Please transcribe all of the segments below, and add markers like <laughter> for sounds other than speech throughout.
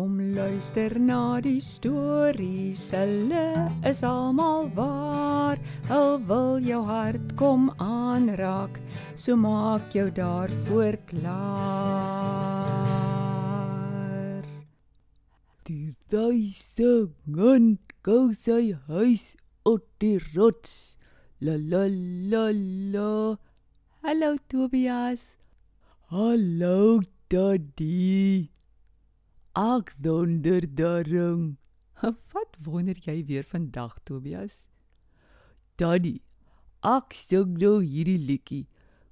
Kom luister na die stories, hulle is almal waar. Hul wil jou hart kom aanraak, so maak jou daarvoor klaar. Die duise gun gou sy huis op die rots. La la la la. Hallo Tobias. Hallo Daddy. Ek donder daarom. <laughs> Wat wonder jy weer vandag Tobias? Daddy, ek sing nou hierdie liedjie,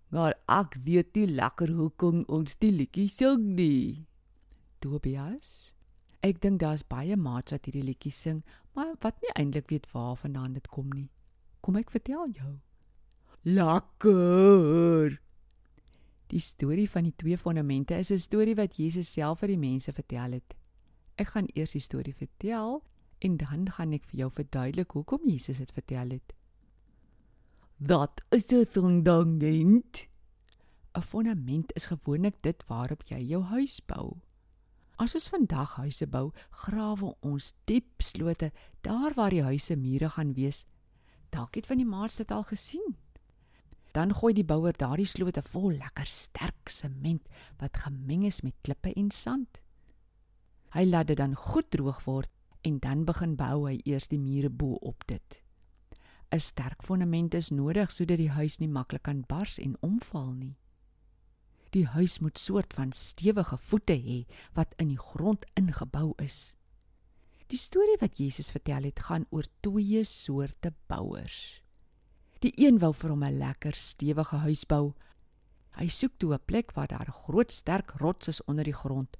maar ek weet nie lekker hoekom ons die liedjie sing nie. Tobias, ek dink daar's baie maats wat hierdie liedjie sing, maar wat nie eintlik weet waarvandaan dit kom nie. Kom ek vertel jou. Lekker. Die storie van die twee fondamente is 'n storie wat Jesus self vir die mense vertel het. Ek gaan eers die storie vertel en dan gaan ek vir jou verduidelik hoekom Jesus dit vertel het. Dat is 'n fundament. 'n Fondament is gewoonlik dit waarop jy jou huis bou. As ons vandag huise bou, grawe ons diep slote daar waar die huise mure gaan wees. Dalk het van die maats dit al gesien. Dan gooi die bouer daardie slote vol lekker sterk sement wat gemeng is met klippe en sand. Hy laat dit dan goed droog word en dan begin bou hy eers die mure bo op dit. 'n Sterk fondament is nodig sodat die huis nie maklik kan bars en omval nie. Die huis moet soort van stewige voete hê wat in die grond ingebou is. Die storie wat Jesus vertel het, gaan oor twee soorte bouers. Die een wou vir hom 'n lekker stewige huis bou. Hy soek toe 'n plek waar daar groot sterk rots is onder die grond.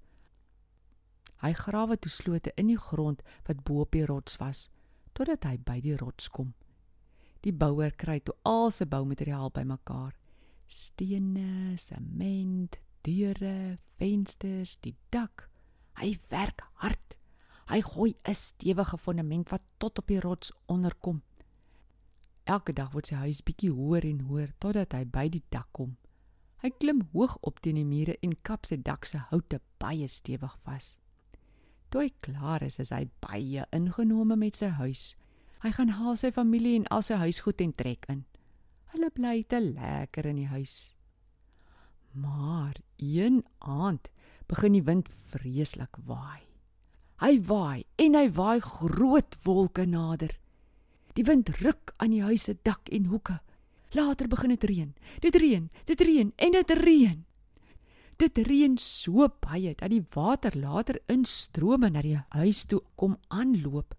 Hy grawe toe slote in die grond wat bo op die rots was totdat hy by die rots kom. Die bouer kry toe al sy boumateriaal bymekaar: stene, sement, deure, vensters, die dak. Hy werk hard. Hy gooi 'n stewige fondament wat tot op die rots onderkom. Elke dag word sy huis bietjie hoër en hoër totdat hy by die dak kom. Hy klim hoog op teen die mure en kap sy dak se houte baie stewig vas. Toe hy klaar is, is hy baie ingenome met sy huis. Hy gaan haal sy familie en al sy huisgoed en trek in. Hulle bly te lekker in die huis. Maar een aand begin die wind vreeslik waai. Hy waai en hy waai groot wolke nader. Die wind ruk aan die huis se dak en hoeke. Later begin dit reën. Dit reën, dit reën en dit reën. Dit reën so baie dat die water later in strome na die huis toe kom aanloop.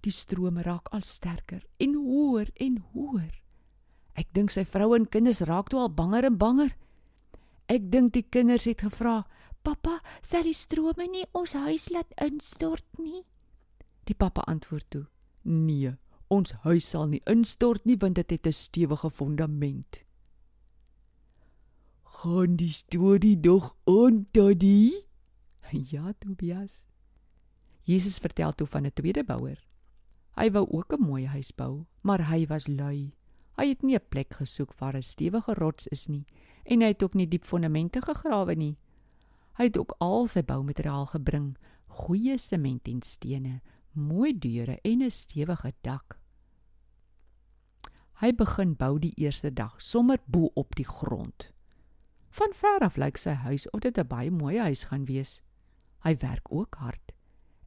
Die strome raak al sterker en hoër en hoër. Ek dink sy vrou en kinders raak toe al banger en banger. Ek dink die kinders het gevra: "Pappa, sal die strome nie ons huis laat instort nie?" Die pappa antwoord toe: "Nee, ons huis sal nie instort nie want dit het 'n stewige fondament." Gaan die storie nog aan, Daddy? <laughs> Ja, Tobias. Jesus vertel toe van 'n tweede bouer. Hy wou ook 'n mooi huis bou, maar hy was lui. Hy het nie 'n plek gesoek waar 'n stewige rots is nie en hy het ook nie diep fondamente gegrawe nie. Hy het ook al sy boumateriaal gebring, goeie sement en stene, mooi deure en 'n stewige dak. Hy begin bou die eerste dag sommer bo op die grond. Van ver af lyk sy huis of dit 'n baie mooi huis gaan wees. Hy werk ook hard.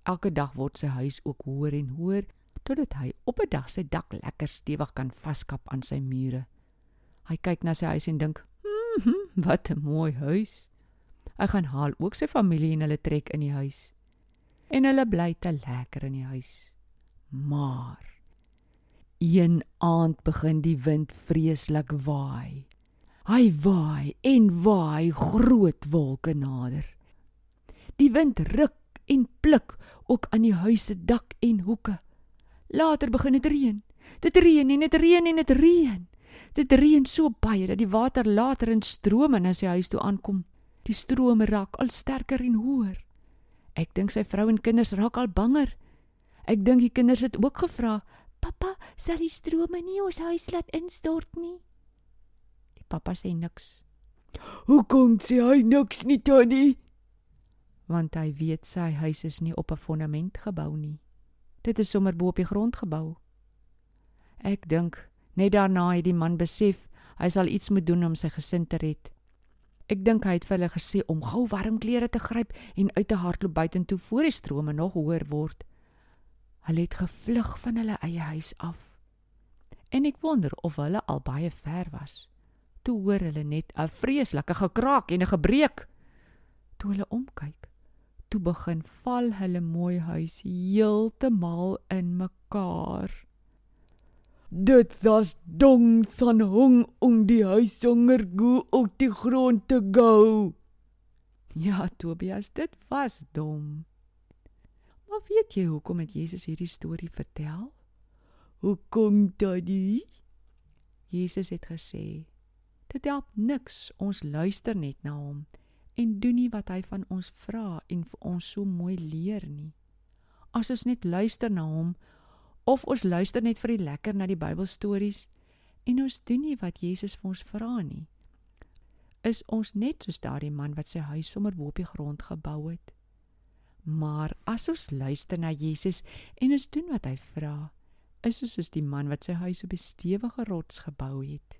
Elke dag word sy huis ook hoër en hoër totdat hy op 'n dag sy dak lekker stewig kan vaskap aan sy mure. Hy kyk na sy huis en dink, "Hm, wat 'n mooi huis." Hy gaan haal ook sy familie en hulle trek in die huis. En hulle bly te lekker in die huis. Maar een aand begin die wind vreeslik waai. Hy waai en waai groot wolke nader. Die wind ruk en pluk ook aan die huis se dak en hoeke. Later begin dit reën. Dit reën en dit reën en dit reën. Dit reën so baie dat die water later in strome na sy huis toe aankom. Die strome raak al sterker en hoër. Ek dink sy vrou en kinders raak al banger. Ek dink die kinders het ook gevra: "Pappa, sal die strome nie ons huis laat instort nie?" Pappa sê niks. Hoekom sê hy niks nie, Tannie? want hy weet sy huis is nie op 'n fondament gebou nie. Dit is sommer bo op die grond gebou. Ek dink net daarna het die man besef hy sal iets moet doen om sy gesin te red. Ek dink hy het vir hulle gesê om gou warm klere te gryp en uit te hardloop buitentoe voor die strome nog hoër word. Hulle het gevlug van hulle eie huis af. En ek wonder of hulle al baie ver was. Toe hoor hulle net 'n vreeslike gekraak en 'n gebreek. Toe hulle omkyk, toe begin val hulle mooi huis heeltemal in mekaar. Dit was dong van hong om die huis jonger go op die grond te gou. Ja, Tobias, dit was dom. Maar weet jy hoekom het Jesus hierdie storie vertel? Hoekom, Daddy? Jesus het gesê: "Dit help niks ons luister net na hom en doen nie wat hy van ons vra en vir ons so mooi leer nie. As ons net luister na hom of ons luister net vir die lekker na die Bybelstories en ons doen nie wat Jesus vir ons vra nie, is ons net soos daardie man wat sy huis sommer bo op die grond gebou het." Maar as ons luister na Jesus en ons doen wat hy vra, is ons soos die man wat sy huis op 'n stewige rots gebou het.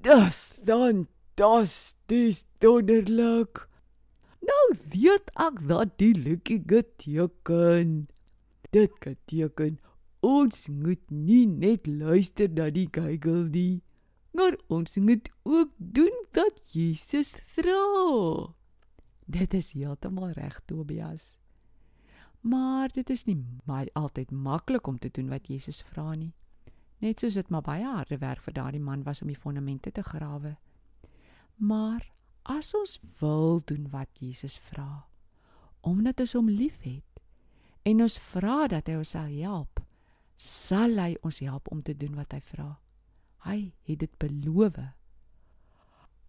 Das dan das dis wonderlik. Nou weet ek dat die lucky geteken. Dit beteken ons moet nie net luister na die geigel nie, maar ons moet ook doen wat Jesus vra. Dit is heeltemal reg, Tobias. Maar dit is nie baie altyd maklik om te doen wat Jesus vra nie. Net soos dit maar baie harde werk vir daardie man was om die fondamente te grawe. Maar as ons wil doen wat Jesus vra, omdat ons hom liefhet en ons vra dat hy ons sal help, sal hy ons help om te doen wat hy vra. Hy het dit beloof.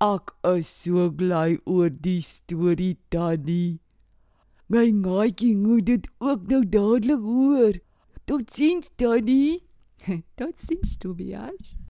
Ek is so bly oor die storie Tannie. My maatjie moet dit ook nou dadelik hoor. Tot sins Tannie. <laughs> Tot sins Tobias.